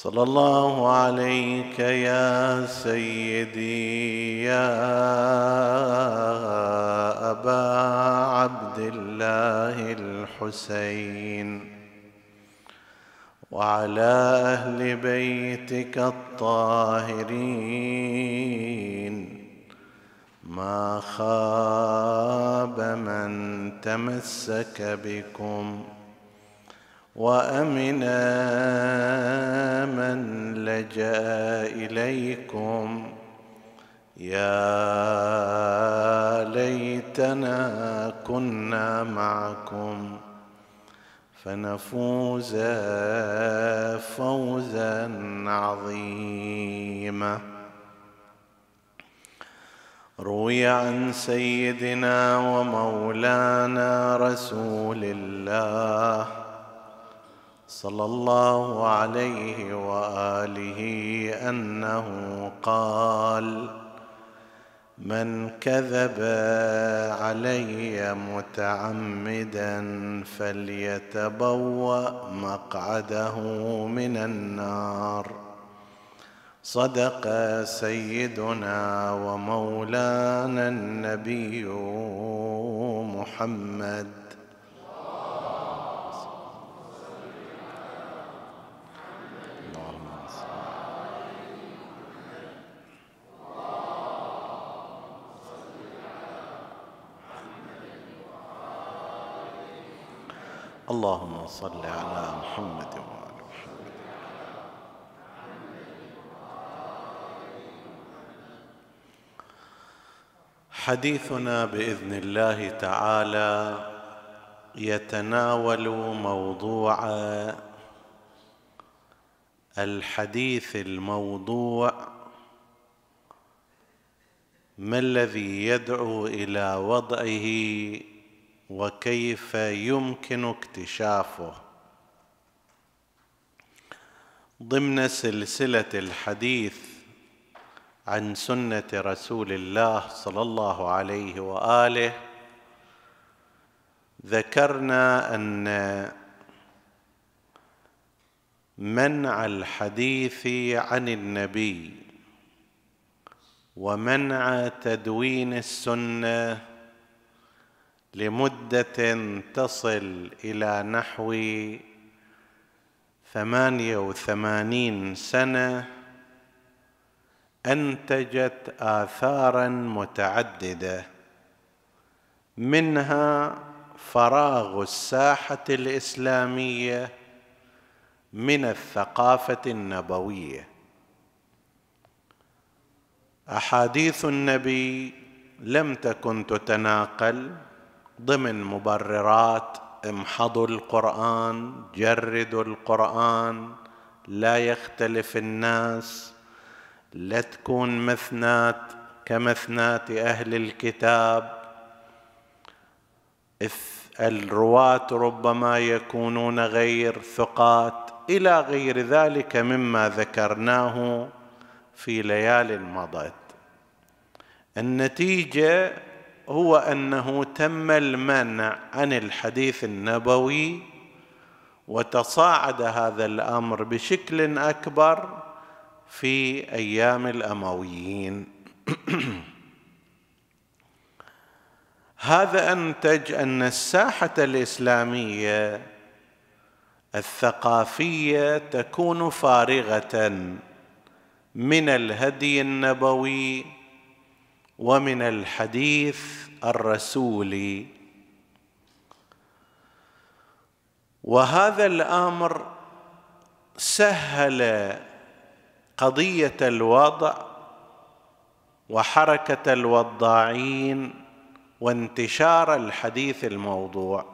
صلى الله عليك يا سيدي يا أبا عبد الله الحسين وعلى أهل بيتك الطاهرين. ما خاب من تمسك بكم وامنا من لجأ إليكم. يا ليتنا كنا معكم فنفوز فوزا عظيما. روي عن سيدنا ومولانا رسول الله صلى الله عليه وآله أنه قال من كذب علي متعمدا فليتبوأ مقعده من النار. صدق سيدنا ومولانا النبي محمد. اللهم صل على محمد وآل محمد. حديثنا بإذن الله تعالى يتناول موضوع الحديث الموضوع ما الذي يدعو إلى وضعه وكيف يمكن اكتشافه. ضمن سلسلة الحديث عن سنة رسول الله صلى الله عليه وآله ذكرنا أن منع الحديث عن النبي ومنع تدوين السنة لمدة تصل إلى نحو ثمانية وثمانين سنة أنتجت اثارا متعددة منها فراغ الساحة الإسلامية من الثقافة النبوية. أحاديث النبي لم تكن تتناقل ضمن مبررات امحضوا القرآن جردوا القرآن لا يختلف الناس لا تكون مثنات كمثنات أهل الكتاب. الرواة ربما يكونون غير ثقات إلى غير ذلك مما ذكرناه في ليال مضت. النتيجة هو أنه تم المنع عن الحديث النبوي وتصاعد هذا الأمر بشكل أكبر في أيام الأمويين. هذا انتج أن الساحة الإسلامية الثقافية تكون فارغة من الهدي النبوي ومن الحديث الرسولي وهذا الأمر سهل قضية الوضع وحركة الوضاعين وانتشار الحديث الموضوع.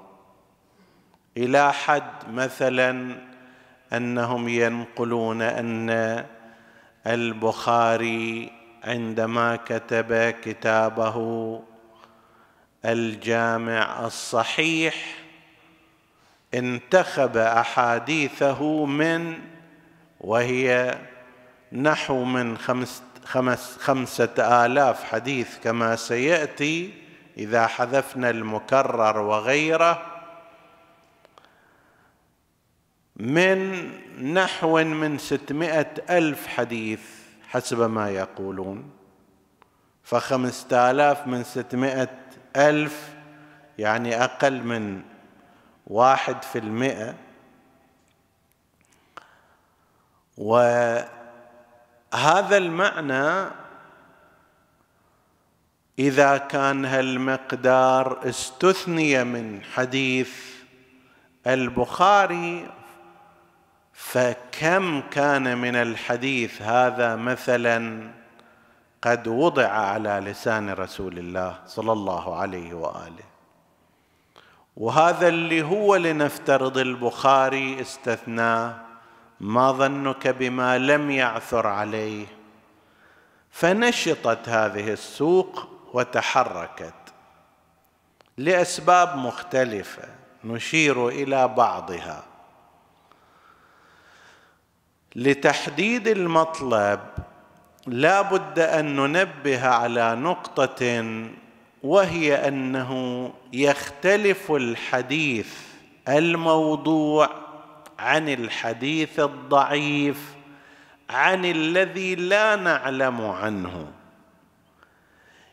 إلى حد مثلا أنهم ينقلون أن البخاري عندما كتب كتابه الجامع الصحيح انتخب أحاديثه من وهي نحو من خمس خمس خمسة آلاف حديث كما سيأتي إذا حذفنا المكرر وغيره من نحو من ستمائة ألف حديث. حسب ما يقولون. فخمسة آلاف من ستمائة ألف يعني أقل من واحد في المئة. وهذا المعنى إذا كان هالمقدار استثني من حديث البخاري فكم كان من الحديث هذا مثلا قد وضع على لسان رسول الله صلى الله عليه وآله؟ وهذا اللي هو لنفترض البخاري استثناه ما ظنك بما لم يعثر عليه. فنشطت هذه السوق وتحركت لأسباب مختلفة نشير إلى بعضها. لتحديد المطلب لا بد أن ننبه على نقطة وهي أنه يختلف الحديث الموضوع عن الحديث الضعيف عن الذي لا نعلم عنه.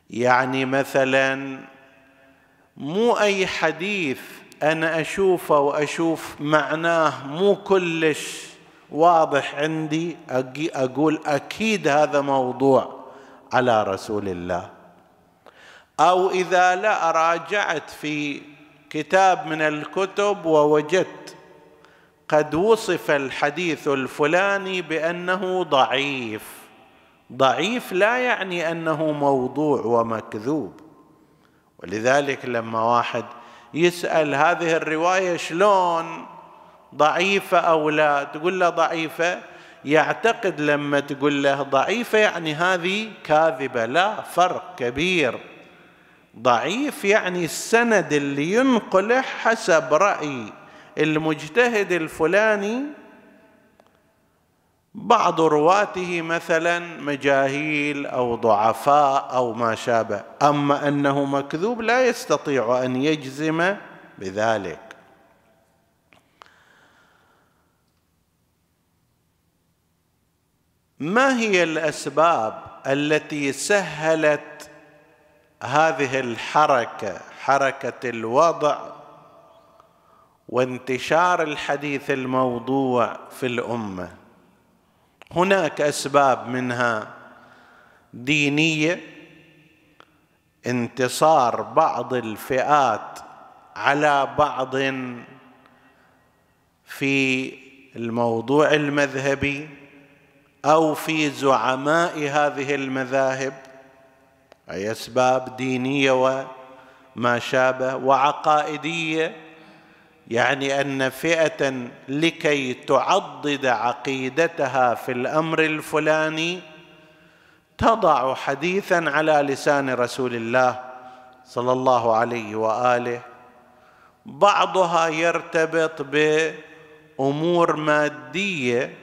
يعني مثلا مو أي حديث أنا أشوفه وأشوف معناه مو كلش واضح عندي أقول أكيد هذا موضوع على رسول الله. أو إذا لا راجعت في كتاب من الكتب ووجدت قد وصف الحديث الفلاني بأنه ضعيف. ضعيف لا يعني أنه موضوع ومكذوب. ولذلك لما واحد يسأل هذه الرواية شلون ضعيفة أو لا تقول له ضعيفة؟ يعتقد لما تقول له ضعيفة يعني هذه كاذبة لا فرق كبير. ضعيف يعني السند اللي ينقله حسب رأي المجتهد الفلاني. بعض رواته مثلا مجاهيل أو ضعفاء أو ما شابه. أما أنه مكذوب لا يستطيع أن يجزم بذلك. ما هي الأسباب التي سهلت هذه الحركة حركة الوضع وانتشار الحديث الموضوع في الأمة؟ هناك أسباب منها دينية انتصار بعض الفئات على بعض في الموضوع المذهبي أو في زعماء هذه المذاهب أي أسباب دينية وما شابه وعقائدية يعني أن فئة لكي تعضد عقيدتها في الأمر الفلاني تضع حديثا على لسان رسول الله صلى الله عليه وآله. بعضها يرتبط بأمور مادية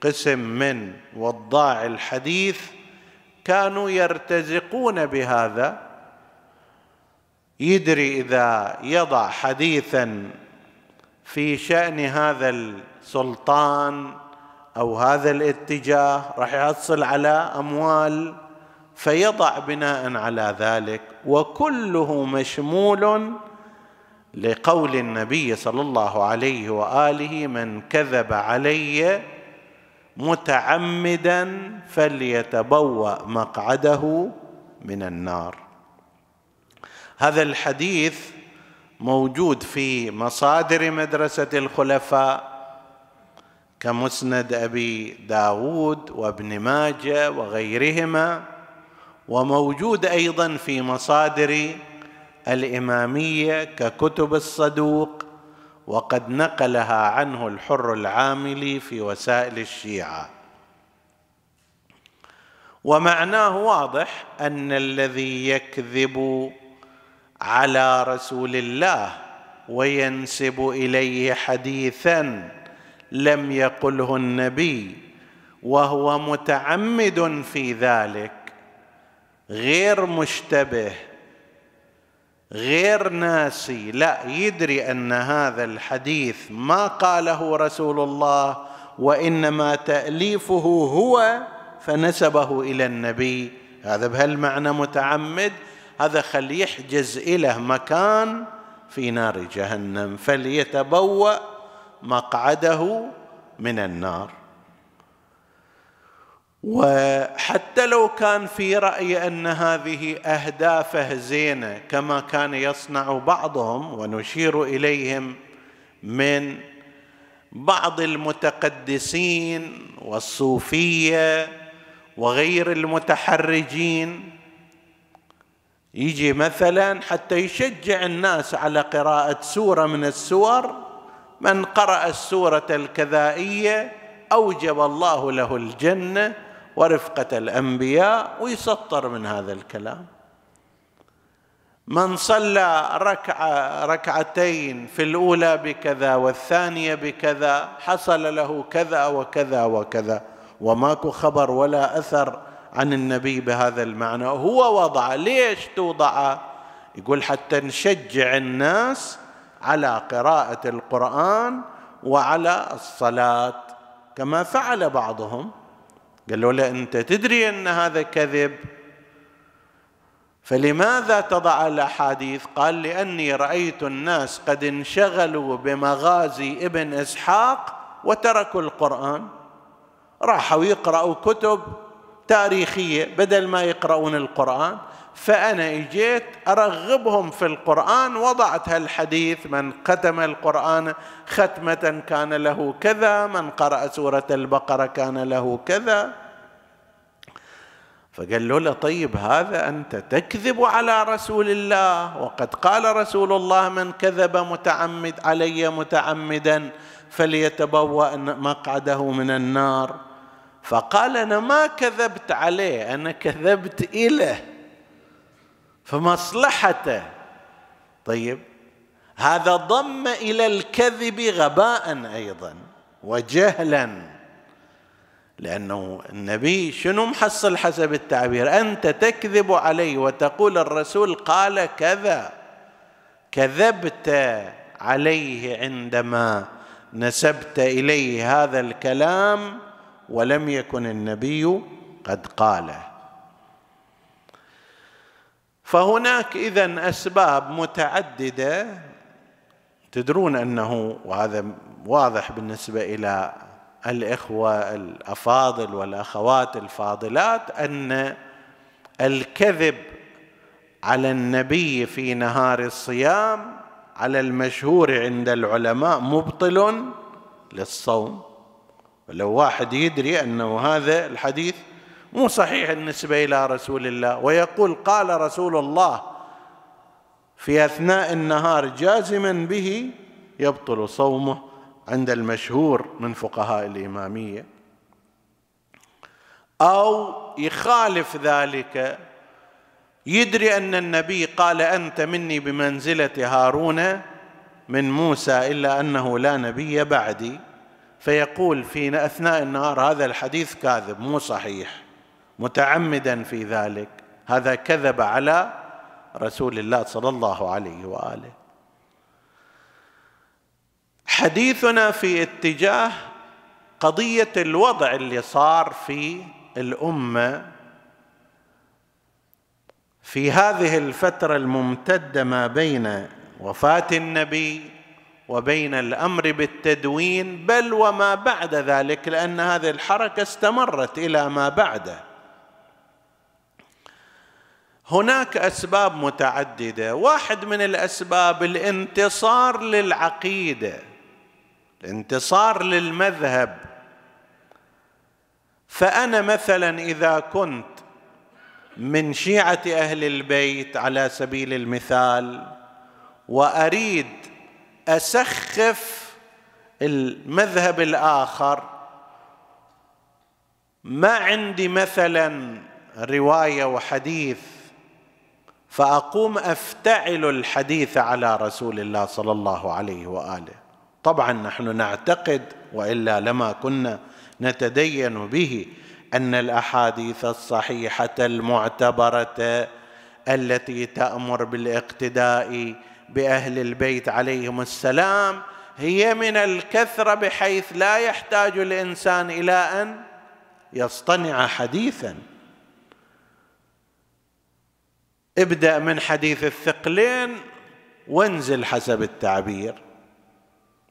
قسم من وضاع الحديث كانوا يرتزقون بهذا. يدري إذا يضع حديثا في شأن هذا السلطان أو هذا الاتجاه راح يحصل على أموال فيضع بناء على ذلك. وكله مشمول لقول النبي صلى الله عليه وآله من كذب علي متعمدا فليتبوأ مقعده من النار. هذا الحديث موجود في مصادر مدرسة الخلفاء كمسند أبي داود وابن ماجه وغيرهما وموجود أيضا في مصادر الإمامية ككتب الصدوق وقد نقلها عنه الحر العاملي في وسائل الشيعة. ومعناه واضح أن الذي يكذب على رسول الله وينسب إليه حديثا لم يقله النبي وهو متعمد في ذلك غير مشتبه غير ناسي لا يدري أن هذا الحديث ما قاله رسول الله وإنما تأليفه هو فنسبه إلى النبي. هذا بهالمعنى متعمد. هذا خل يحجز له مكان في نار جهنم فليتبوأ مقعده من النار. وحتى لو كان في رأي أن هذه أهدافه زينة كما كان يصنع بعضهم ونشير إليهم من بعض المتقدسين والصوفية وغير المتحرجين. يجي مثلا حتى يشجع الناس على قراءة سورة من السور من قرأ السورة الكذائية أوجب الله له الجنة ورفقة الأنبياء ويسطر من هذا الكلام. من صلى ركعه ركعتين في الأولى بكذا والثانية بكذا حصل له كذا وكذا وكذا. وماكو خبر ولا أثر عن النبي بهذا المعنى. هو وضع ليش توضع؟ يقول حتى نشجع الناس على قراءة القرآن وعلى الصلاة كما فعل بعضهم. قالوا له أنت تدري أن هذا كذب؟ فلماذا تضع الأحاديث؟ قال لأني رأيت الناس قد انشغلوا بمغازي ابن إسحاق وتركوا القرآن. راحوا يقرأوا كتب تاريخية بدل ما يقرؤون القرآن. فأنا إجيت أرغبهم في القرآن وضعت هالحديث من ختم القرآن ختمة كان له كذا من قرأ سورة البقرة كان له كذا. فقال له طيب هذا أنت تكذب على رسول الله وقد قال رسول الله من كذب متعمد علي متعمدا فليتبوأ مقعده من النار. فقال أنا ما كذبت عليه أنا كذبت إليه. فمصلحته. طيب هذا ضم إلى الكذب غباء أيضا وجهلا لأنه النبي شنو محصل حسب التعبير؟ أنت تكذب علي وتقول الرسول قال كذا. كذبت عليه عندما نسبت إليه هذا الكلام ولم يكن النبي قد قاله. فهناك اذا أسباب متعددة. تدرون أنه وهذا واضح بالنسبة إلى الإخوة الأفاضل والأخوات الفاضلات أن الكذب على النبي في نهار الصيام على المشهور عند العلماء مبطل للصوم. ولو واحد يدري أنه هذا الحديث مو صحيح النسبة إلى رسول الله. ويقول قال رسول الله في أثناء النهار جازما به يبطل صومه عند المشهور من فقهاء الإمامية. أو يخالف ذلك يدري أن النبي قال أنت مني بمنزلة هارون من موسى إلا أنه لا نبي بعدي. فيقول في أثناء النهار هذا الحديث كاذب مو صحيح. متعمدا في ذلك. هذا كذب على رسول الله صلى الله عليه وآله. حديثنا في اتجاه قضية الوضع اللي صار في الأمة في هذه الفترة الممتدة ما بين وفاة النبي وبين الأمر بالتدوين بل وما بعد ذلك لأن هذه الحركة استمرت إلى ما بعده. هناك أسباب متعددة. واحد من الأسباب الانتصار للعقيدة الانتصار للمذهب. فأنا مثلا إذا كنت من شيعة أهل البيت على سبيل المثال وأريد أسخف المذهب الآخر ما عندي مثلا رواية وحديث فأقوم أفتعل الحديث على رسول الله صلى الله عليه وآله. طبعا نحن نعتقد وإلا لما كنا نتدين به أن الأحاديث الصحيحة المعتبرة التي تأمر بالاقتداء بأهل البيت عليهم السلام هي من الكثرة بحيث لا يحتاج الإنسان إلى أن يصطنع حديثا. ابدأ من حديث الثقلين وانزل حسب التعبير.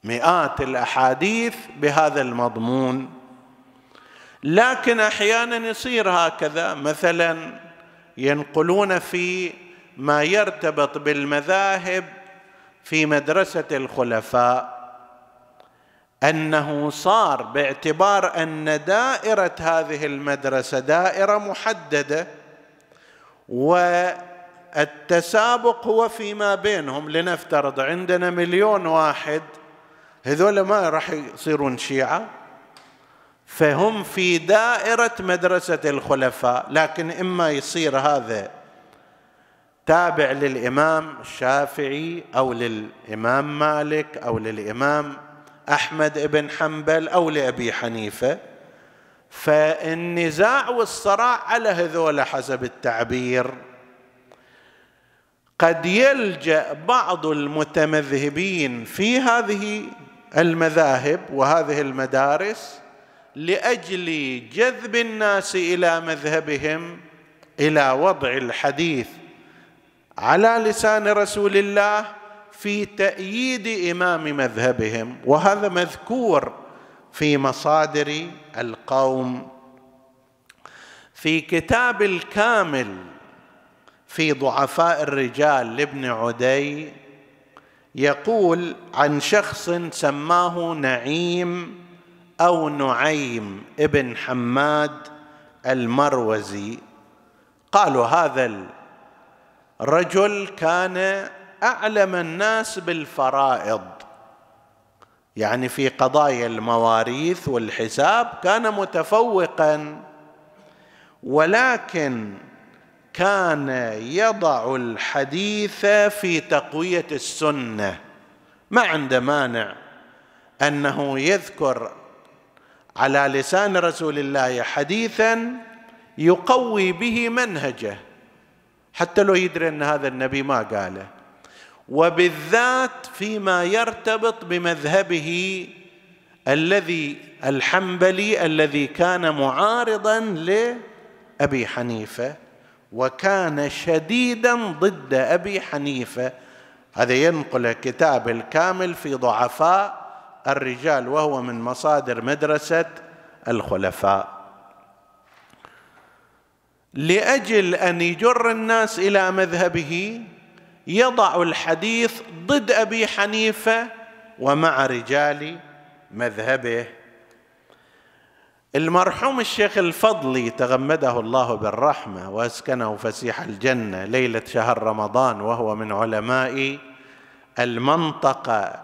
مئات الأحاديث بهذا المضمون. لكن أحيانا يصير هكذا. مثلا ينقلون في ما يرتبط بالمذاهب في مدرسة الخلفاء أنه صار باعتبار أن دائرة هذه المدرسة دائرة محددة والتسابق هو فيما بينهم لنفترض عندنا مليون واحد هذول ما راح يصيرون شيعة فهم في دائرة مدرسة الخلفاء لكن إما يصير هذا تابع للإمام الشافعي أو للإمام مالك أو للإمام أحمد بن حنبل أو لأبي حنيفة فالنزاع والصراع على هذول حسب التعبير. قد يلجأ بعض المتمذهبين في هذه المذاهب وهذه المدارس لأجل جذب الناس إلى مذهبهم إلى وضع الحديث على لسان رسول الله في تأييد إمام مذهبهم. وهذا مذكور في مصادر القوم. في كتاب الكامل في ضعفاء الرجال لابن عدي يقول عن شخص سماه نعيم أو نعيم ابن حماد المروزي. قالوا هذا الرجل كان أعلم الناس بالفرائض. يعني في قضايا المواريث والحساب كان متفوقا. ولكن كان يضع الحديث في تقوية السنة ما عنده مانع أنه يذكر على لسان رسول الله حديثا يقوي به منهجه حتى لو يدري أن هذا النبي ما قاله. وبالذات فيما يرتبط بمذهبه الذي الحنبلي الذي كان معارضا لأبي حنيفة. وكان شديدا ضد أبي حنيفة. هذا ينقل كتاب الكامل في ضعفاء الرجال وهو من مصادر مدرسة الخلفاء. لأجل أن يجر الناس إلى مذهبه يضع الحديث ضد أبي حنيفة ومع رجال مذهبه. المرحوم الشيخ الفضلي تغمده الله بالرحمة وأسكنه فسيح الجنة ليلة شهر رمضان وهو من علماء المنطقة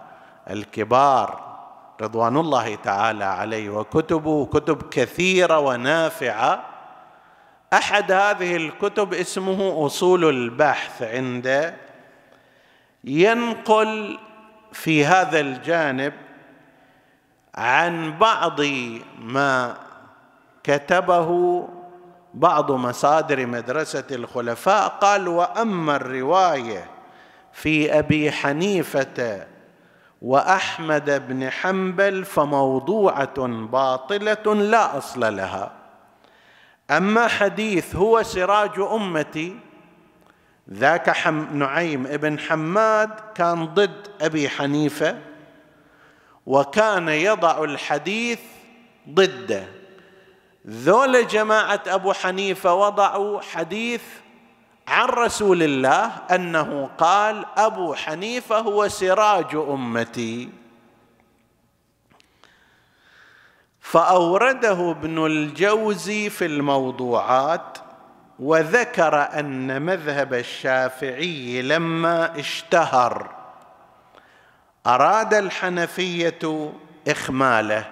الكبار رضوان الله تعالى عليه وكتبه كتب كثيرة ونافعة. أحد هذه الكتب اسمه أصول البحث عند ينقل في هذا الجانب عن بعض ما كتبه بعض مصادر مدرسة الخلفاء قال وأما الرواية في أبي حنيفة وأحمد بن حنبل فموضوعة باطلة لا أصل لها. أما حديث هو سراج أمتي ذاك حم نعيم ابن حماد كان ضد أبي حنيفة وكان يضع الحديث ضده. ذول جماعة أبو حنيفة وضعوا حديث عن رسول الله أنه قال أبو حنيفة هو سراج أمتي. فأورده ابن الجوزي في الموضوعات وذكر أن مذهب الشافعي لما اشتهر. أراد الحنفية إخماله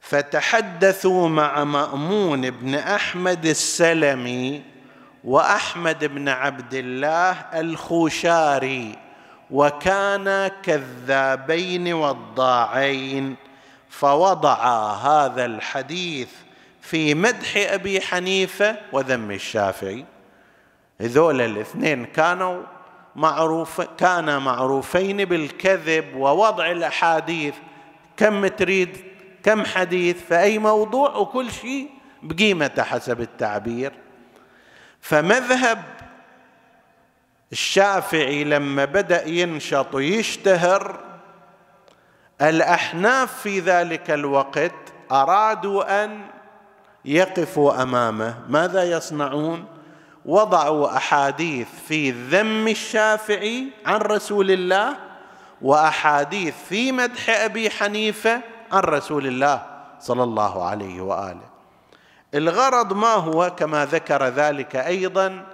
فتحدثوا مع مأمون بن أحمد السلمي وأحمد بن عبد الله الخوشاري وكانا كذابين وضاعين فوضعا هذا الحديث في مدح أبي حنيفة وذم الشافعي. هذول الاثنين كانوا معروف كانا معروفين بالكذب ووضع الأحاديث. كم تريد كم حديث في أي موضوع وكل شيء بقيمته حسب التعبير. فمذهب الشافعي لما بدأ ينشط ويشتهر الأحناف في ذلك الوقت أرادوا أن يقفوا أمامه. ماذا يصنعون؟ وضعوا أحاديث في ذم الشافعي عن رسول الله وأحاديث في مدح أبي حنيفة عن رسول الله صلى الله عليه وآله. الغرض ما هو؟ كما ذكر ذلك أيضا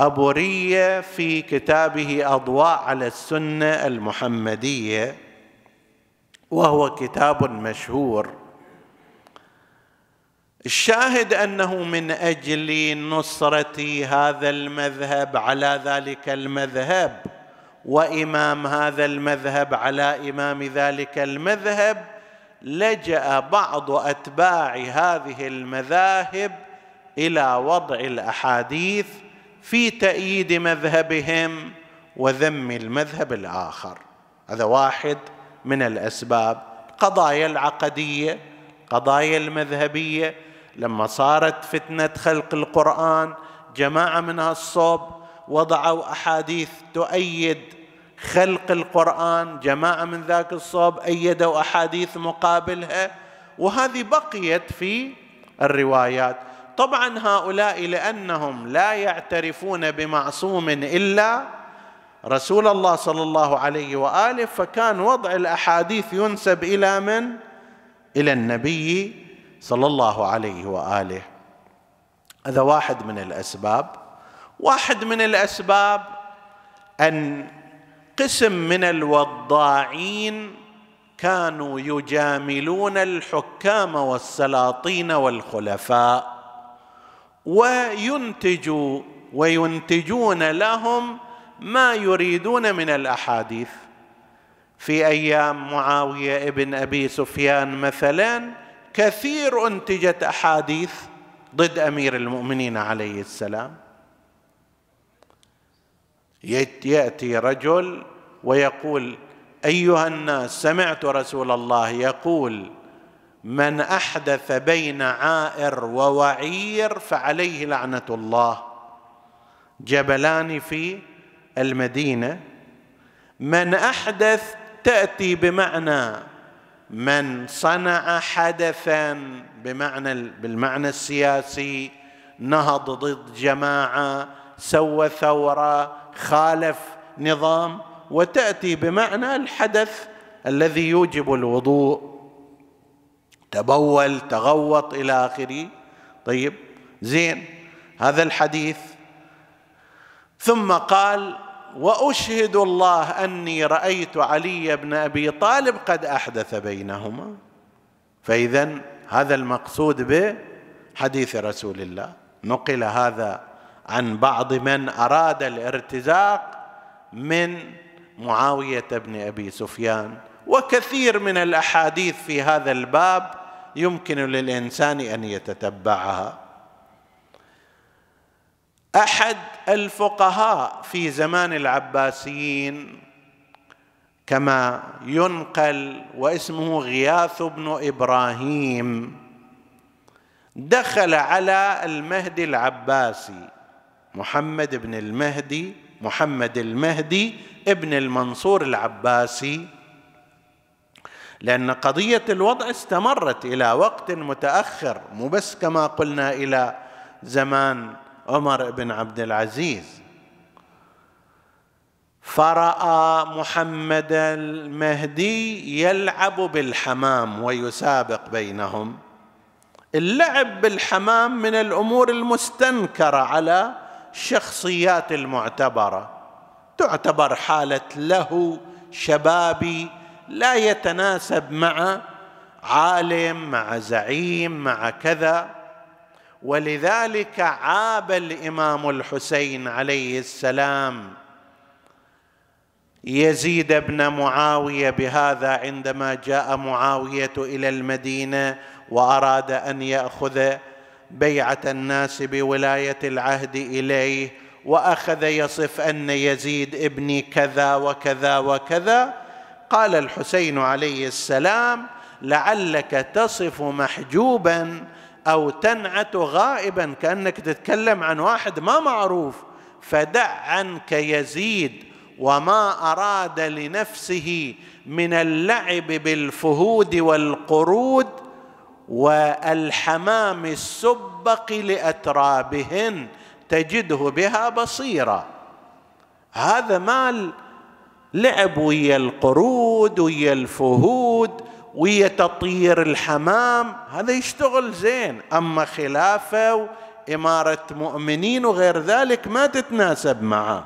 أبو رية في كتابه أضواء على السنة المحمدية وهو كتاب مشهور. الشاهد أنه من أجل نصرة هذا المذهب على ذلك المذهب وإمام هذا المذهب على إمام ذلك المذهب لجأ بعض أتباع هذه المذاهب إلى وضع الأحاديث في تأييد مذهبهم وذم المذهب الآخر. هذا واحد من الأسباب. قضايا العقدية قضايا المذهبية لما صارت فتنة خلق القرآن جماعة من الصوب وضعوا أحاديث تؤيد خلق القرآن جماعة من ذاك الصوب أيدوا أحاديث مقابلها وهذه بقيت في الروايات. طبعا هؤلاء لأنهم لا يعترفون بمعصوم إلا رسول الله صلى الله عليه وآله فكان وضع الأحاديث ينسب إلى من؟ إلى النبي صلى الله عليه وآله. هذا واحد من الأسباب. واحد من الأسباب أن قسم من الوضاعين كانوا يجاملون الحكام والسلاطين والخلفاء وينتجوا وينتجون لهم ما يريدون من الأحاديث. في أيام معاوية ابن أبي سفيان مثلا كثير أنتجت أحاديث ضد أمير المؤمنين عليه السلام. يأتي رجل ويقول أيها الناس سمعت رسول الله يقول من أحدث بين عائر ووعير فعليه لعنة الله. جبلان في المدينة. من أحدث تأتي بمعنى من صنع حدثا بمعنى بالمعنى السياسي نهض ضد جماعة سوى ثورة خالف نظام وتأتي بمعنى الحدث الذي يوجب الوضوء. تبول تغوط إلى آخره. طيب زين هذا الحديث. ثم قال وأشهد الله أني رأيت علي بن أبي طالب قد أحدث بينهما. فاذا هذا المقصود بحديث رسول الله. نقل هذا عن بعض من أراد الارتزاق من معاوية بن أبي سفيان. وكثير من الأحاديث في هذا الباب يمكن للإنسان أن يتتبعها. أحد الفقهاء في زمان العباسيين كما ينقل واسمه غياث بن إبراهيم دخل على المهدي العباسي محمد بن المهدي محمد المهدي ابن المنصور العباسي لأن قضية الوضع استمرت إلى وقت متأخر مو بس كما قلنا إلى زمان عمر بن عبد العزيز. فرأى محمد المهدي يلعب بالحمام ويسابق بينهم. اللعب بالحمام من الأمور المستنكرة على الشخصيات المعتبرة. تعتبر حالة له شبابي لا يتناسب مع عالم مع زعيم مع كذا. ولذلك عاب الإمام الحسين عليه السلام. يزيد بن معاوية بهذا عندما جاء معاوية إلى المدينة وأراد أن يأخذ بيعة الناس بولاية العهد إليه وأخذ يصف أن يزيد ابني كذا وكذا وكذا. قال الحسين عليه السلام لعلك تصف محجوبا أو تنعت غائبا كأنك تتكلم عن واحد ما معروف. فدع عنك يزيد وما أراد لنفسه من اللعب بالفهود والقرود والحمام السبق لأترابهن تجده بها بصيرا. هذا مال لعب ويا القرود ويا الفهود ويا تطير الحمام. هذا يشتغل زين. أما خلافة وإمارة مؤمنين وغير ذلك ما تتناسب معه.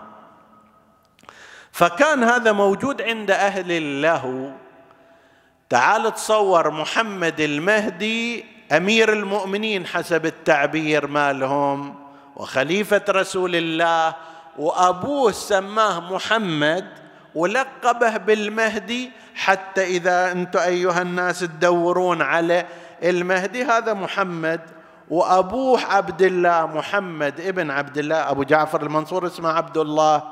فكان هذا موجود عند أهل اللهو تعال تصور محمد المهدي أمير المؤمنين حسب التعبير مالهم وخليفة رسول الله وأبوه سماه محمد. ولقبه بالمهدي حتى إذا أنتم أيها الناس تدورون على المهدي. هذا محمد وابوه عبد الله محمد ابن عبد الله أبو جعفر المنصور اسمه عبد الله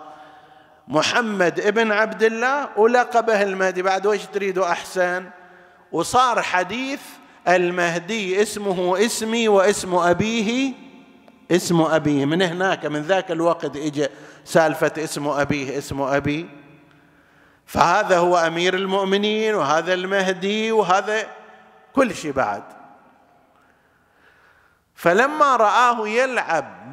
محمد ابن عبد الله ولقبه المهدي. بعد وش تريدوا أحسن؟ وصار حديث المهدي اسمه اسمي واسم أبيه اسم أبيه. من هناك من ذاك الوقت اجى سالفة اسم أبيه اسم أبي. فهذا هو أمير المؤمنين وهذا المهدي وهذا كل شيء بعد. فلما رآه يلعب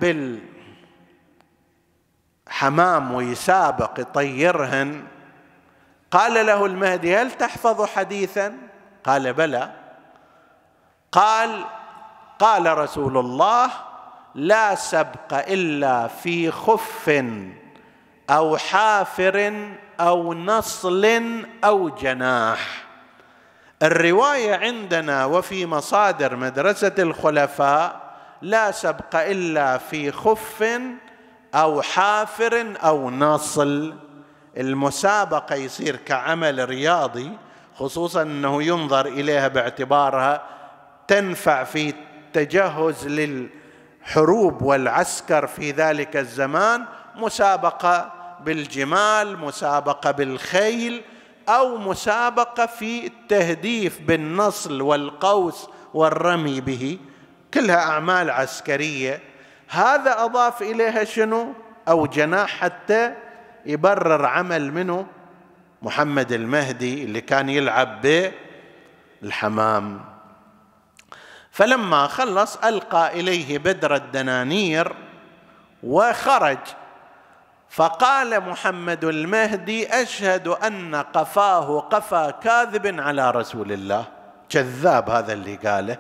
بالحمام ويسابق يطيرهن قال له المهدي هل تحفظ حديثا؟ قال بلى. قال قال رسول الله لا سبق إلا في خف أو حافر أو نصل أو جناح. الرواية عندنا وفي مصادر مدرسة الخلفاء لا سبق إلا في خف أو حافر أو نصل. المسابقة يصير كعمل رياضي خصوصا أنه ينظر إليها باعتبارها تنفع في التجهز للحروب والعسكر في ذلك الزمان. مسابقة بالجمال مسابقة بالخيل أو مسابقة في التهديف بالنصل والقوس والرمي به. كلها أعمال عسكرية. هذا أضاف إليها شنو؟ أو جناح حتى يبرر عمل منه محمد المهدي اللي كان يلعب بالحمام. فلما خلص ألقى إليه بدر الدنانير وخرج. فقال محمد المهدي أشهد أن قفاه قفا كاذب على رسول الله. كذاب هذا اللي قاله.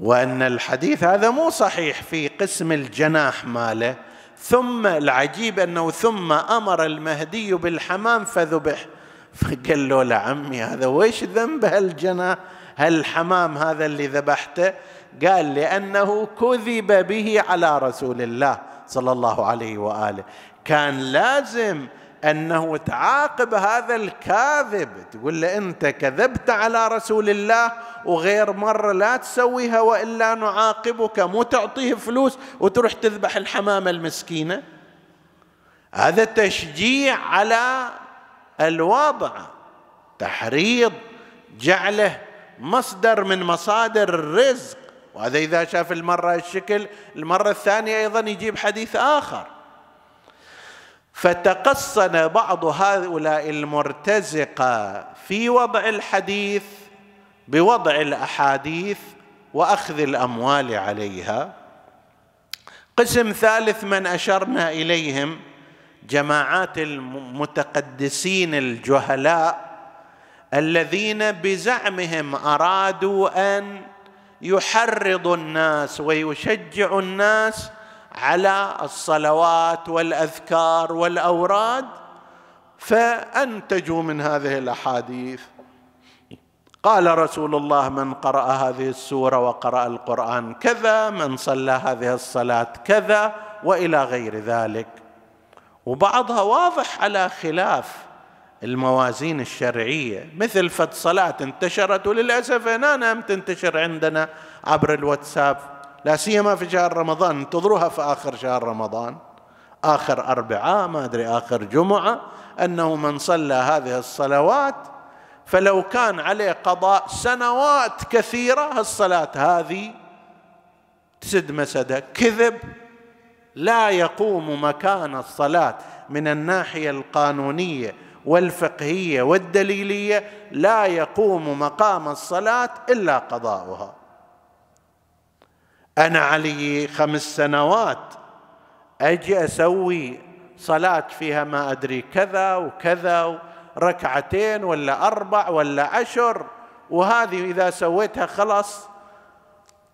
وأن الحديث هذا مو صحيح في قسم الجناح ماله. ثم العجيب أنه ثم أمر المهدي بالحمام فذبح. فقال له لعمي هذا ويش ذنب هالجناح؟ هالحمام هذا اللي ذبحته؟ قال لأنه كذب به على رسول الله. صلى الله عليه وآله. كان لازم أنه تعاقب هذا الكاذب. تقول له أنت كذبت على رسول الله وغير مرة لا تسويها وإلا نعاقبك مو تعطيه فلوس وتروح تذبح الحمامة المسكينة؟ هذا تشجيع على الوضع. تحريض جعله مصدر من مصادر الرزق. وهذا إذا شاف المرة الشكل المرة الثانية أيضا يجيب حديث آخر. فتقصن بعض هؤلاء المرتزقة في وضع الحديث بوضع الأحاديث وأخذ الأموال عليها. قسم ثالث من أشرنا إليهم جماعات المتقدسين الجهلاء الذين بزعمهم أرادوا أن يحرض الناس ويشجع الناس على الصلوات والأذكار والأوراد فأنتجوا من هذه الأحاديث. قال رسول الله من قرأ هذه السورة وقرأ القرآن كذا من صلى هذه الصلاة كذا وإلى غير ذلك. وبعضها واضح على خلاف. الموازين الشرعية. مثل فد صلاة انتشرت وللأسف هنا نعم تنتشر عندنا عبر الواتساب. لا سيما في شهر رمضان. انتظروها في آخر شهر رمضان. آخر أربعاء ما أدري آخر جمعة أنه من صلى هذه الصلوات فلو كان عليه قضاء سنوات كثيرة الصلاة هذه تسد مسده. كذب لا يقوم مكان الصلاة من الناحية القانونية. والفقهية والدليلية لا يقوم مقام الصلاة إلا قضاؤها. أنا علي خمس سنوات أجي أسوي صلاة فيها ما أدري كذا وكذا ركعتين ولا أربع ولا عشر وهذه إذا سويتها خلاص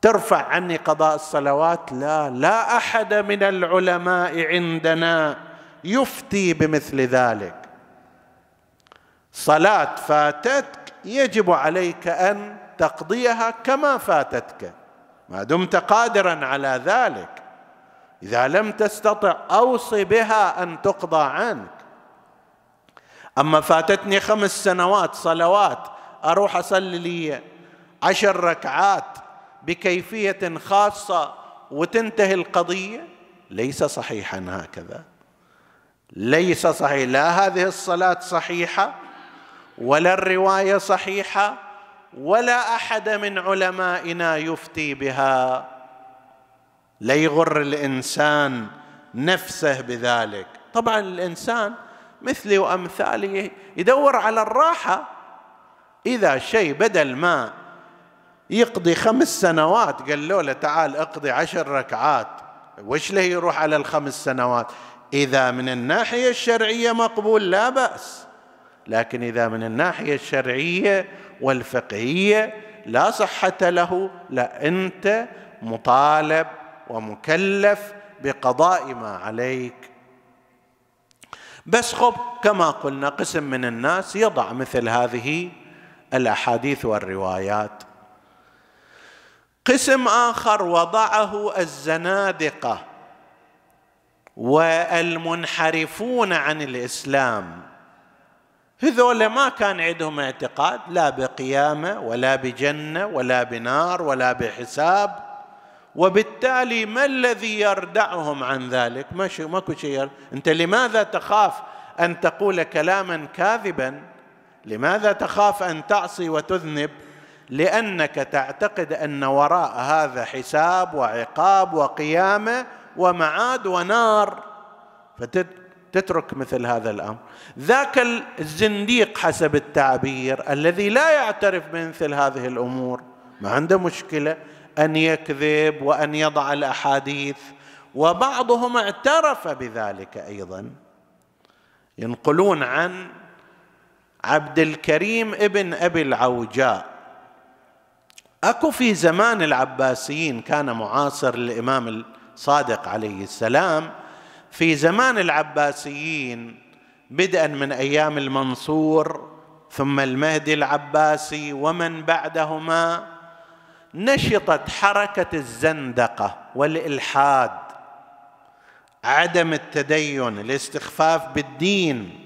ترفع عني قضاء الصلوات. لا لا أحد من العلماء عندنا يفتي بمثل ذلك. صلاة فاتتك يجب عليك أن تقضيها كما فاتتك. ما دمت قادرا على ذلك. إذا لم تستطع أوصي بها أن تقضى عنك. أما فاتتني خمس سنوات صلوات أروح أصلي لي عشر ركعات بكيفية خاصة وتنتهي القضية؟ ليس صحيحا هكذا. ليس صحيح. لا هذه الصلاة صحيحة ولا الرواية صحيحة ولا أحد من علمائنا يفتي بها. ليغر الإنسان نفسه بذلك. طبعا الإنسان مثلي وأمثالي يدور على الراحة. إذا شيء بدل ما يقضي خمس سنوات قال له تعال اقضي عشر ركعات وش له يروح على الخمس سنوات؟ إذا من الناحية الشرعية مقبول لا بأس. لكن إذا من الناحية الشرعية والفقهية لا صحة له لا أنت مطالب ومكلف بقضاء ما عليك. بس خب كما قلنا قسم من الناس يضع مثل هذه الأحاديث والروايات. قسم آخر وضعه الزنادقة والمنحرفون عن الإسلام. هذول ما كان عندهم اعتقاد لا بقيامة ولا بجنة ولا بنار ولا بحساب. وبالتالي ما الذي يردعهم عن ذلك؟ ماكو شيء أنت لماذا تخاف أن تقول كلاما كاذبا؟ لماذا تخاف أن تعصي وتذنب؟ لأنك تعتقد أن وراء هذا حساب وعقاب وقيامة ومعاد ونار. فتترك مثل هذا الأمر. ذاك الزنديق حسب التعبير الذي لا يعترف بمثل هذه الأمور. ما عنده مشكلة أن يكذب وأن يضع الأحاديث. وبعضهم اعترف بذلك أيضا. ينقلون عن عبد الكريم ابن أبي العوجاء. أكو في زمان العباسيين كان معاصر للإمام الصادق عليه السلام في زمان العباسيين بدءا من أيام المنصور ثم المهدي العباسي ومن بعدهما نشطت حركة الزندقة والإلحاد عدم التدين الاستخفاف بالدين.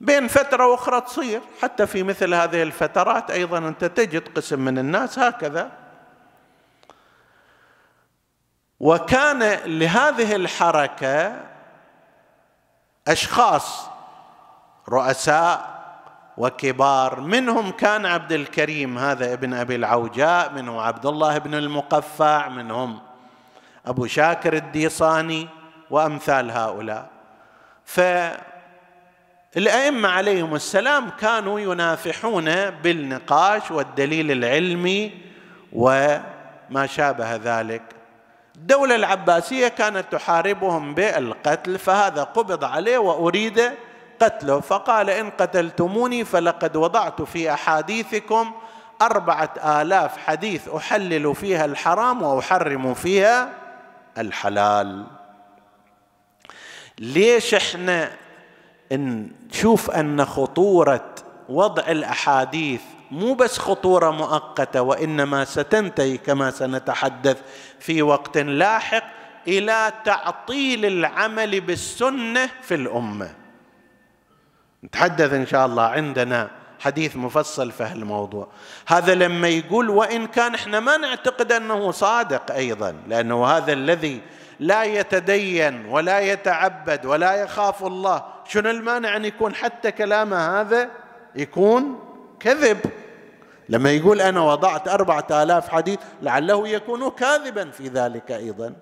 بين فترة وأخرى تصير حتى في مثل هذه الفترات أيضا أنت تجد قسم من الناس هكذا. وكان لهذه الحركة أشخاص رؤساء وكبار منهم كان عبد الكريم هذا ابن أبي العوجاء منهم عبد الله بن المقفع منهم أبو شاكر الديصاني وأمثال هؤلاء. فالأئمة عليهم السلام كانوا ينافحون بالنقاش والدليل العلمي وما شابه ذلك. الدولة العباسية كانت تحاربهم بالقتل فهذا قبض عليه وأريد قتله. فقال إن قتلتموني فلقد وضعت في أحاديثكم أربعة آلاف حديث أحلل فيها الحرام وأحرم فيها الحلال. ليش إحنا نشوف أن خطورة وضع الأحاديث مو بس خطورة مؤقتة وإنما ستنتهي كما سنتحدث في وقت لاحق إلى تعطيل العمل بالسنة في الأمة. نتحدث إن شاء الله عندنا حديث مفصل في الموضوع هذا لما يقول وإن كان إحنا ما نعتقد أنه صادق أيضا لأنه هذا الذي لا يتدين ولا يتعبد ولا يخاف الله شنو المانع أن يكون حتى كلامه هذا يكون كذب؟ لما يقول أنا وضعت أربعة آلاف حديث لعله يكون كاذبا في ذلك أيضا.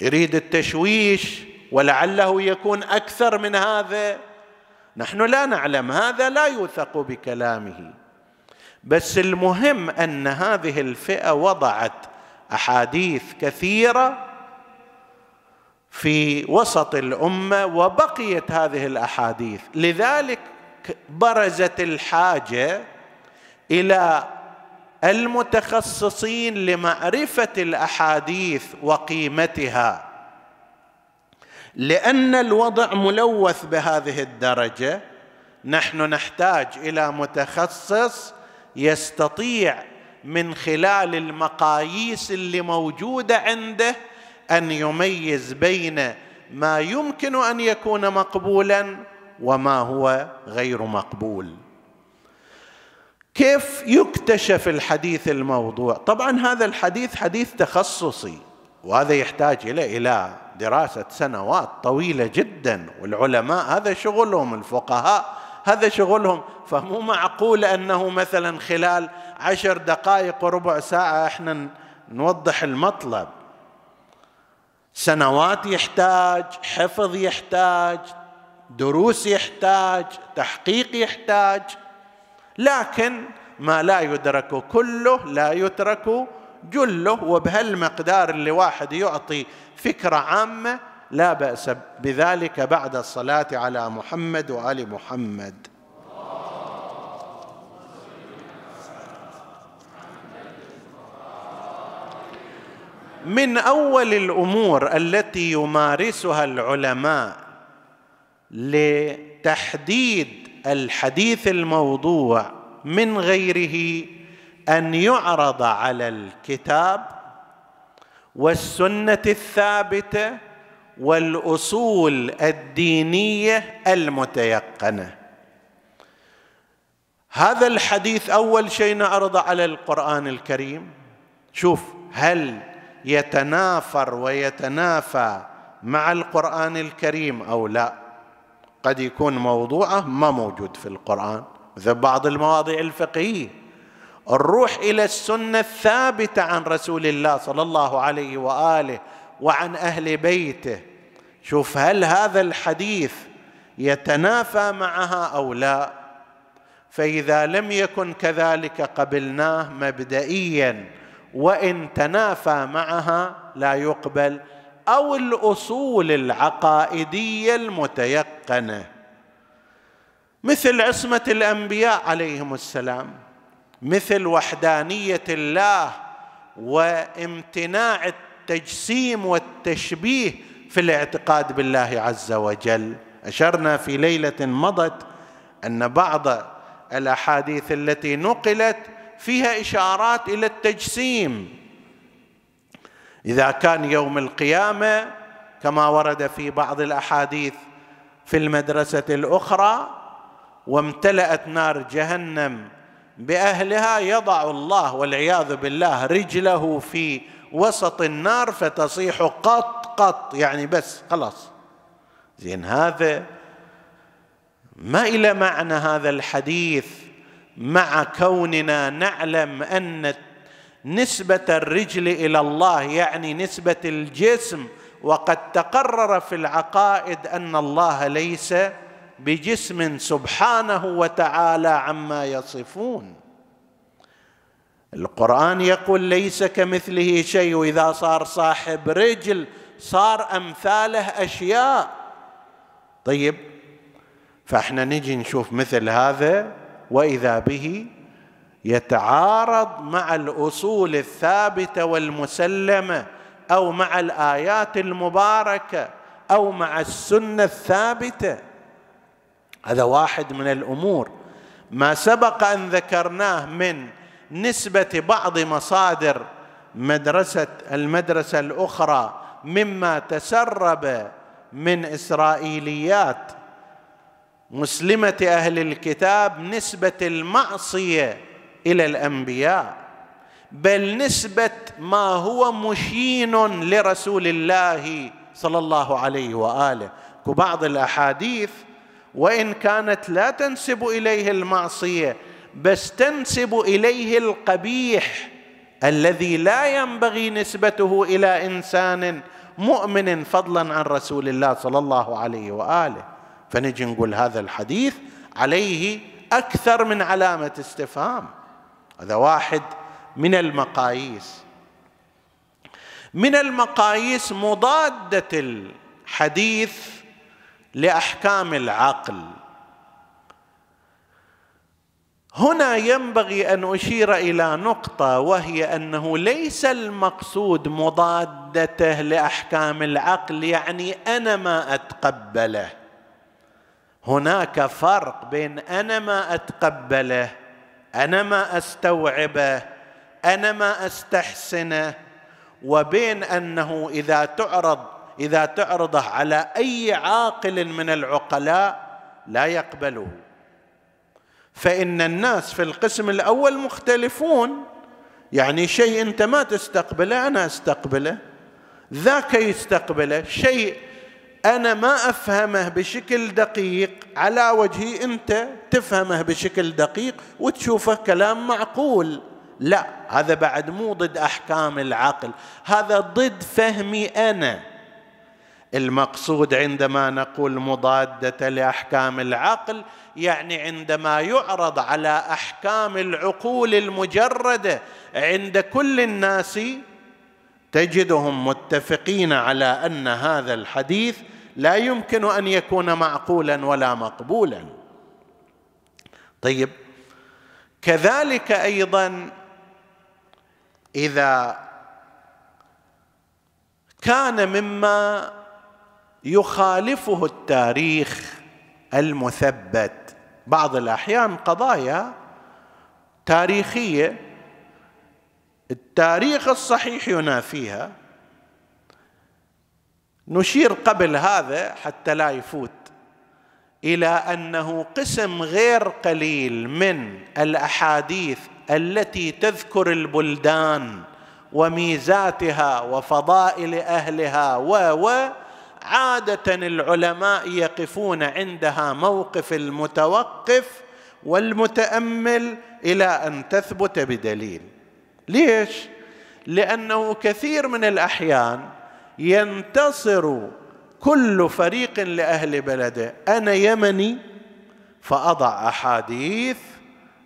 يريد التشويش ولعله يكون أكثر من هذا. نحن لا نعلم هذا لا يوثق بكلامه. بس المهم أن هذه الفئة وضعت أحاديث كثيرة في وسط الأمة وبقيت هذه الأحاديث. لذلك برزت الحاجة إلى المتخصصين لمعرفة الأحاديث وقيمتها. لأن الوضع ملوث بهذه الدرجة نحن نحتاج إلى متخصص يستطيع من خلال المقاييس اللي موجودة عنده أن يميز بين ما يمكن أن يكون مقبولا وما هو غير مقبول. كيف يكتشف الحديث الموضوع؟ طبعا هذا الحديث حديث تخصصي وهذا يحتاج إلى إلى دراسة سنوات طويلة جدا. والعلماء هذا شغلهم الفقهاء هذا شغلهم. فمو معقول أنه مثلا خلال عشر دقائق وربع ساعة إحنا نوضح المطلب. سنوات يحتاج حفظ يحتاج دروس يحتاج تحقيق يحتاج لكن ما لا يدرك كله لا يترك جله وبهالمقدار اللي واحد يعطي فكرة عامة لا بأس بذلك بعد الصلاة على محمد وآل محمد. من أول الأمور التي يمارسها العلماء لتحديد الحديث الموضوع من غيره أن يعرض على الكتاب والسنة الثابتة والأصول الدينية المتيقنة. هذا الحديث أول شيء نعرضه على القرآن الكريم. شوف هل يتنافر ويتنافى مع القرآن الكريم أو لا؟ قد يكون موضوعه ما موجود في القرآن مثل بعض المواضيع الفقهية. الروح إلى السنة الثابتة عن رسول الله صلى الله عليه وآله وعن أهل بيته. شوف هل هذا الحديث يتنافى معها أو لا؟ فإذا لم يكن كذلك قبلناه مبدئيا وإن تنافى معها لا يقبل. أو الأصول العقائدية المتيقنة مثل عصمة الأنبياء عليهم السلام مثل وحدانية الله وامتناع التجسيم والتشبيه في الاعتقاد بالله عز وجل. أشرنا في ليلة مضت أن بعض الأحاديث التي نقلت فيها إشارات إلى التجسيم إذا كان يوم القيامة كما ورد في بعض الأحاديث في المدرسة الأخرى وامتلأت نار جهنم بأهلها يضع الله والعياذ بالله رجله في وسط النار فتصيح قط قط يعني بس خلاص. زين هذا ما إلى معنى هذا الحديث مع كوننا نعلم أن نسبة الرجل إلى الله يعني نسبة الجسم. وقد تقرر في العقائد أن الله ليس بجسم سبحانه وتعالى عما يصفون. القرآن يقول ليس كمثله شيء وإذا صار صاحب رجل صار أمثاله أشياء. طيب فإحنا نجي نشوف مثل هذا وإذا به يتعارض مع الأصول الثابتة والمسلمة أو مع الآيات المباركة أو مع السنة الثابتة. هذا واحد من الأمور. ما سبق أن ذكرناه من نسبة بعض مصادر مدرسه المدرسة الأخرى مما تسرب من إسرائيليات. مسلمة أهل الكتاب نسبة المعصية إلى الأنبياء. بل نسبة ما هو مشين لرسول الله صلى الله عليه وآله. وبعض الأحاديث وإن كانت لا تنسب إليه المعصية بس تنسب إليه القبيح الذي لا ينبغي نسبته إلى إنسان مؤمن فضلا عن رسول الله صلى الله عليه وآله. فنجي نقول هذا الحديث عليه أكثر من علامة استفهام. هذا واحد من المقاييس. من المقاييس مضادة الحديث لأحكام العقل. هنا ينبغي أن أشير إلى نقطة وهي أنه ليس المقصود مضادته لأحكام العقل يعني أنا ما أتقبله. هناك فرق بين أنا ما أتقبله أنا ما استوعبه أنا ما استحسنه وبين أنه إذا تعرض إذا تعرضه على أي عاقل من العقلاء لا يقبله. فإن الناس في القسم الأول مختلفون. يعني شيء أنت ما تستقبله أنا أستقبله. ذاك يستقبله. شيء أنا ما أفهمه بشكل دقيق على وجهي أنت. تفهمه بشكل دقيق وتشوفه كلام معقول. لا هذا بعد مو ضد أحكام العقل هذا ضد فهمي أنا. المقصود عندما نقول مضادة لأحكام العقل يعني عندما يعرض على أحكام العقول المجردة عند كل الناس تجدهم متفقين على أن هذا الحديث لا يمكن أن يكون معقولا ولا مقبولا. طيب. كذلك أيضا إذا كان مما يخالفه التاريخ المثبت بعض الأحيان قضايا تاريخية التاريخ الصحيح ينافيها. نشير قبل هذا حتى لا يفوت. إلى أنه قسم غير قليل من الأحاديث التي تذكر البلدان وميزاتها وفضائل أهلها و و عادة العلماء يقفون عندها موقف المتوقف والمتأمل إلى أن تثبت بدليل. ليش؟ لأنه كثير من الأحيان ينتصر كل فريق لأهل بلده. أنا يمني فأضع أحاديث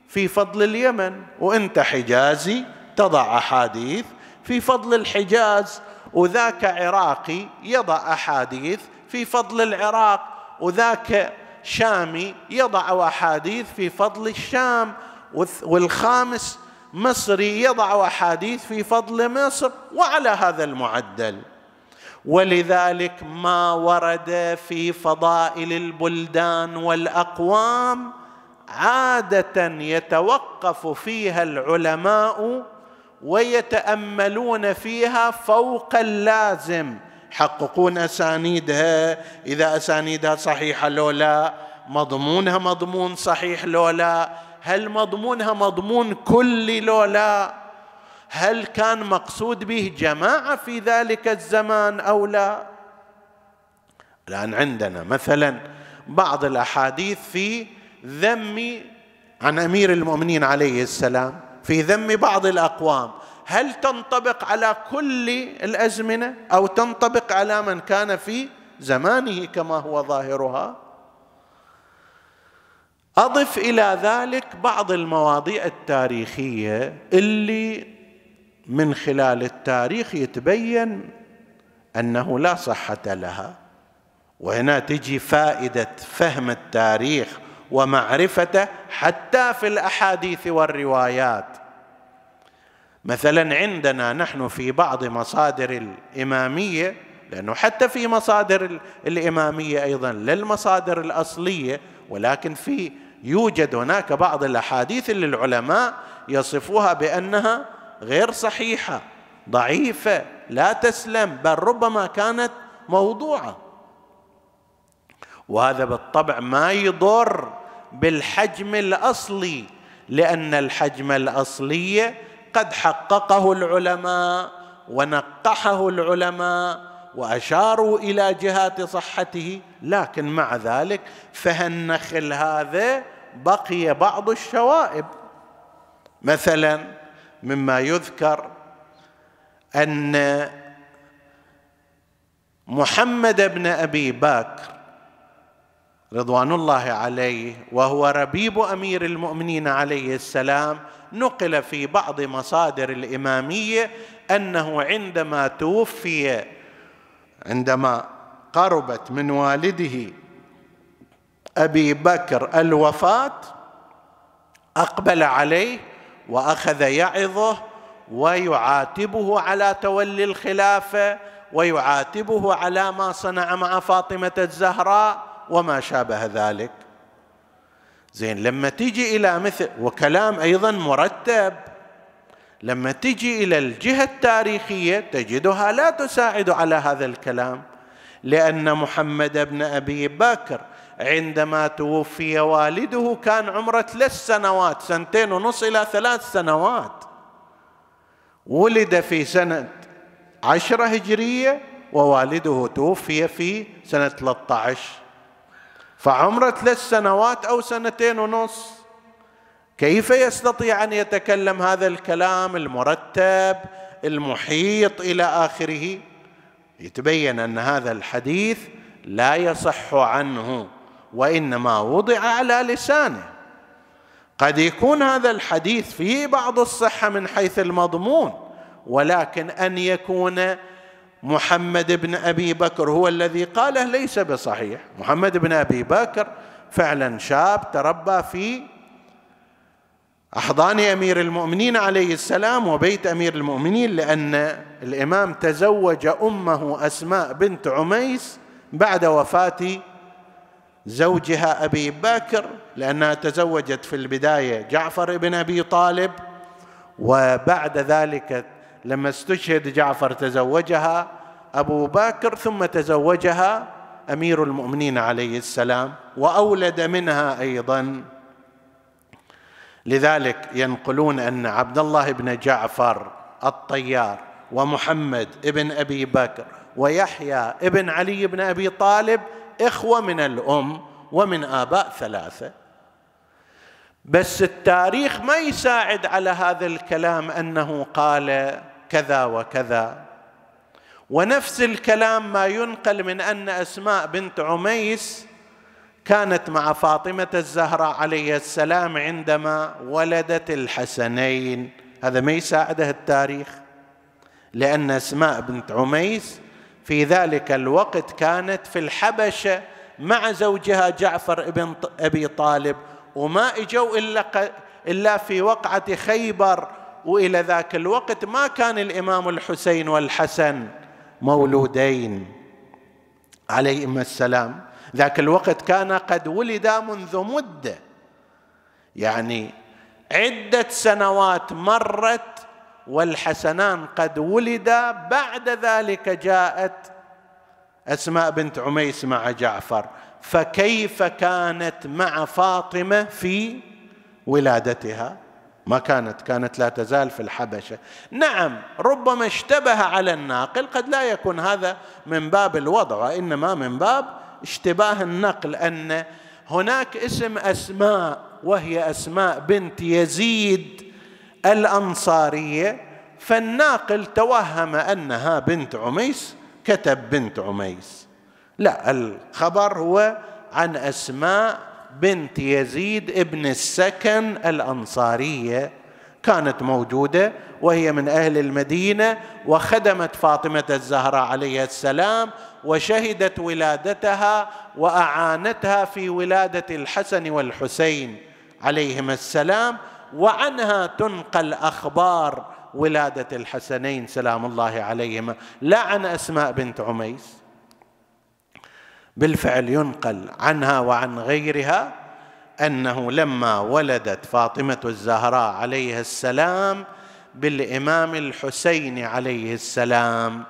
في فضل اليمن. وأنت حجازي تضع أحاديث في فضل الحجاز. وذاك عراقي يضع أحاديث في فضل العراق. وذاك شامي يضع أحاديث في فضل الشام. والخامس مصري يضع أحاديث في فضل مصر. وعلى هذا المعدل. ولذلك ما ورد في فضائل البلدان والأقوام عادة يتوقف فيها العلماء ويتأملون فيها فوق اللازم. يحققون أسانيدها. إذا أسانيدها صحيحة لو لا مضمونها مضمون صحيح لو لا. هل مضمونها مضمون كلي لو لا؟ هل كان مقصود به جماعة في ذلك الزمان أو لا؟ الآن عندنا مثلا بعض الأحاديث في ذم عن أمير المؤمنين عليه السلام في ذم بعض الأقوام. هل تنطبق على كل الأزمنة أو تنطبق على من كان في زمانه كما هو ظاهرها؟ أضف إلى ذلك بعض المواضيع التاريخية اللي من خلال التاريخ يتبين أنه لا صحة لها. وهنا تجي فائدة فهم التاريخ ومعرفته حتى في الأحاديث والروايات. مثلا عندنا نحن في بعض مصادر الإمامية لأنه حتى في مصادر الإمامية أيضا للمصادر الأصلية ولكن في يوجد هناك بعض الأحاديث اللي العلماء يصفوها بأنها غير صحيحة ضعيفة لا تسلم بل ربما كانت موضوعة. وهذا بالطبع ما يضر بالحجم الأصلي لأن الحجم الأصلي قد حققه العلماء ونقحه العلماء وأشاروا إلى جهات صحته. لكن مع ذلك فهالنخل هذا بقي بعض الشوائب. مثلا مما يذكر أن محمد بن أبي بكر رضوان الله عليه وهو ربيب أمير المؤمنين عليه السلام نقل في بعض مصادر الإمامية أنه عندما توفي عندما قربت من والده أبي بكر الوفاة أقبل عليه وأخذ يعظه ويعاتبه على تولي الخلافة ويعاتبه على ما صنع مع فاطمة الزهراء وما شابه ذلك. زين لما تيجي إلى مثل وكلام أيضا مرتب لما تجي إلى الجهة التاريخية تجدها لا تساعد على هذا الكلام لأن محمد بن أبي بكر عندما توفي والده كان عمرة ثلاث سنوات سنتين ونص إلى ثلاث سنوات. ولد في سنة عشرة هجرية ووالده توفي في سنة 13 فعمرة ثلاث سنوات أو سنتين ونص. كيف يستطيع أن يتكلم هذا الكلام المرتب المحيط إلى آخره؟ يتبين أن هذا الحديث لا يصح عنه. وإنما وضع على لسانه. قد يكون هذا الحديث فيه بعض الصحة من حيث المضمون ولكن أن يكون محمد بن أبي بكر هو الذي قاله ليس بصحيح. محمد بن أبي بكر فعلا شاب تربى في أحضان أمير المؤمنين عليه السلام وبيت أمير المؤمنين لأن الإمام تزوج أمه أسماء بنت عميس بعد وفاة زوجها أبي بكر لأنها تزوجت في البداية جعفر بن أبي طالب وبعد ذلك لما استشهد جعفر تزوجها أبو بكر ثم تزوجها أمير المؤمنين عليه السلام وأولد منها أيضا. لذلك ينقلون أن عبد الله بن جعفر الطيار ومحمد بن أبي بكر ويحيى ابن علي بن أبي طالب إخوة من الأم ومن آباء ثلاثة. بس التاريخ ما يساعد على هذا الكلام أنه قال كذا وكذا. ونفس الكلام ما ينقل من أن أسماء بنت عميس كانت مع فاطمة الزهراء عليه السلام عندما ولدت الحسنين. هذا ما يساعده التاريخ لأن أسماء بنت عميس في ذلك الوقت كانت في الحبشة مع زوجها جعفر بن أبي طالب وما إجوا إلا إلا في وقعة خيبر وإلى ذاك الوقت ما كان الإمام الحسين والحسن مولودين. عليهما السلام. ذاك الوقت كان قد ولدا منذ مدة. يعني عدة سنوات مرت والحسنان قد ولدا بعد ذلك جاءت أسماء بنت عميس مع جعفر. فكيف كانت مع فاطمة في ولادتها؟ ما كانت كانت لا تزال في الحبشة. نعم ربما اشتبه على الناقل قد لا يكون هذا من باب الوضع وإنما من باب اشتباه النقل أن هناك اسم أسماء وهي أسماء بنت يزيد الأنصارية فالناقل توهم أنها بنت عميس كتب بنت عميس. لا الخبر هو عن أسماء بنت يزيد ابن السكن الأنصارية. كانت موجودة وهي من أهل المدينة وخدمت فاطمة الزهراء عليه السلام وشهدت ولادتها وأعانتها في ولادة الحسن والحسين عليهما السلام. وعنها تنقل أخبار ولادة الحسنين سلام الله عليهما. لا عن أسماء بنت عميس. بالفعل ينقل عنها وعن غيرها أنه لما ولدت فاطمة الزهراء عليها السلام بالإمام الحسين عليه السلام.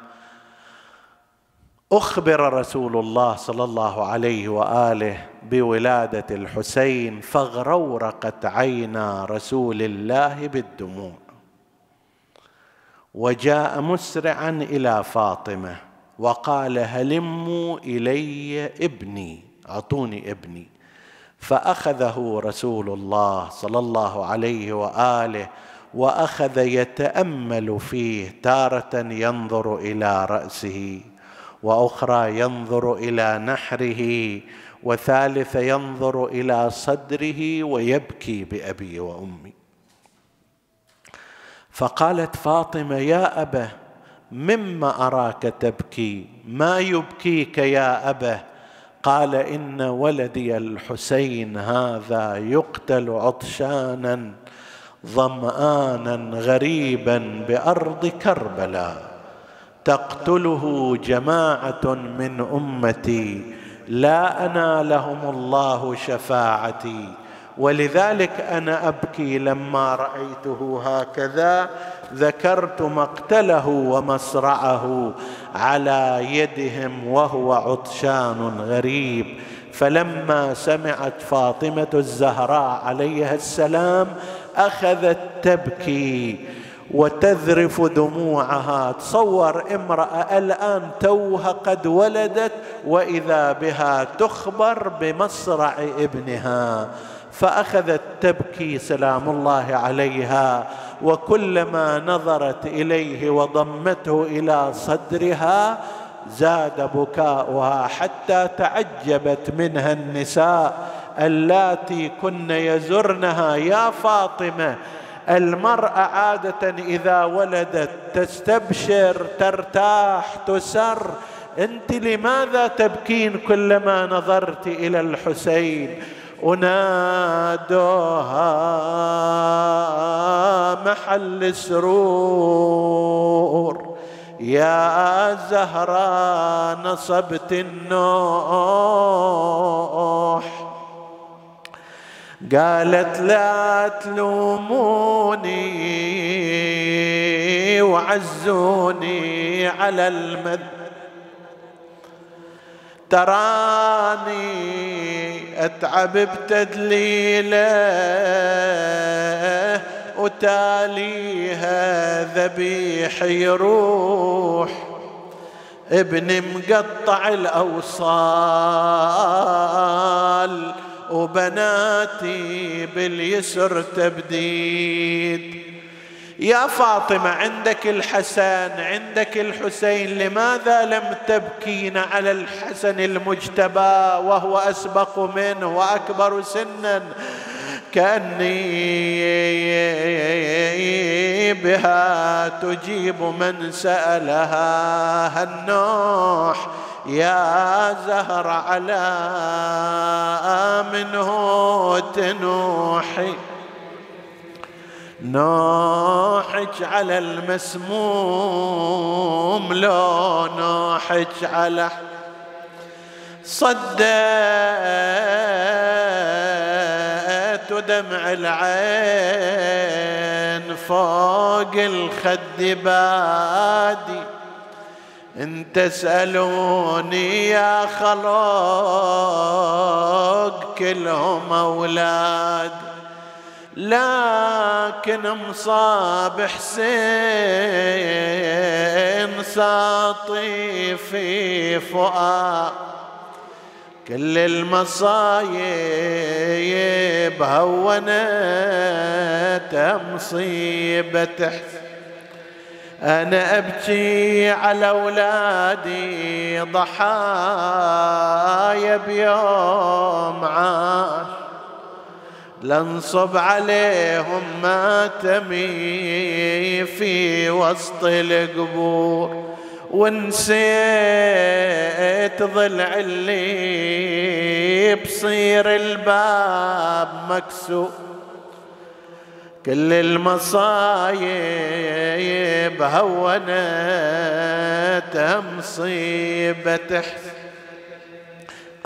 أخبر رسول الله صلى الله عليه وآله بولادة الحسين فاغرورقت عينا رسول الله بالدموع. وجاء مسرعا إلى فاطمة وقال هلموا إلي ابني أعطوني ابني. فأخذه رسول الله صلى الله عليه وآله وأخذ يتأمل فيه تارة ينظر إلى رأسه. وأخرى ينظر إلى نحره وثالث ينظر إلى صدره ويبكي بأبي وأمي. فقالت فاطمة يا ابه مما أراك تبكي؟ ما يبكيك يا ابه قال إن ولدي الحسين هذا يقتل عطشانا ظمآنا غريبا بأرض كربلاء. تقتله جماعة من أمتي. لا انالهم الله شفاعتي. ولذلك أنا أبكي لما رأيته هكذا. ذكرت مقتله ومصرعه على يدهم وهو عطشان غريب. فلما سمعت فاطمة الزهراء عليها السلام أخذت تبكي. وتذرف دموعها. تصور امرأة الآن توها قد ولدت وإذا بها تخبر بمصرع ابنها. فأخذت تبكي سلام الله عليها وكلما نظرت إليه وضمته إلى صدرها زاد بكاؤها حتى تعجبت منها النساء اللاتي كن يزرنها. يا فاطمة المرأة عادة إذا ولدت تستبشر ترتاح تسر. أنت لماذا تبكين كلما نظرت إلى الحسين؟ ونادوها محل سرور. يا زهرة نصبت النوح. قالت لا تلوموني وعزوني على المد. تراني أتعب بتدليله وتاليها ذبيح يروح. ابن مقطع الأوصال وبناتي باليسر تبديد. يا فاطمة عندك الحسن عندك الحسين لماذا لم تبكين على الحسن المجتبى وهو أسبق منه وأكبر سنا؟ كأني بها تجيب من سألها النوح يا زهر على منه تنوحي نوحك على المسموم لو نوحك على صدت دمع العين فوق الخد بادي. ان تسألوني يا خلوق كلهم أولاد. لكن مصاب حسين ساطي في فؤاد. كل المصايب هونت مصيبة أنا أبكي على أولادي ضحايا بيوم عاش. لنصب عليهم ماتمي في وسط القبور. ونسيت ضلع اللي بصير الباب مكسور. كل المصايب هونت مصيبة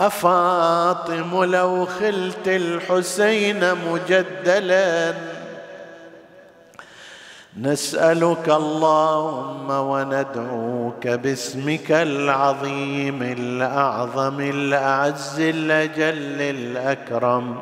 أفاطم لو خلت الحسين مجدلا. نسألك اللهم وندعوك باسمك العظيم الأعظم الأعز الأجل الأكرم.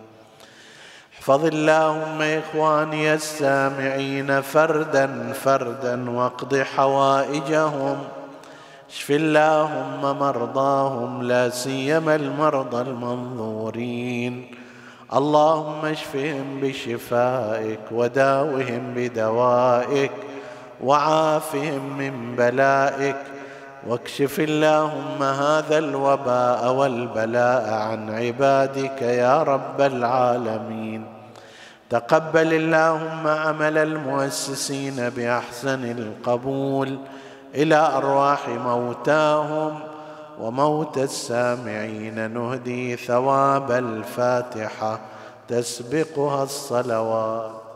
احفظ اللهم إخواني السامعين فردا فردا واقض حوائجهم. اشف اللهم مرضاهم لا سيما المرضى المنظورين. اللهم اشفهم بشفائك وداوهم بدوائك وعافهم من بلائك. واكشف اللهم هذا الوباء والبلاء عن عبادك يا رب العالمين. تقبل اللهم عمل المؤسسين بأحسن القبول إلى أرواح موتاهم وموت السامعين. نهدي ثواب الفاتحة تسبقها الصلوات.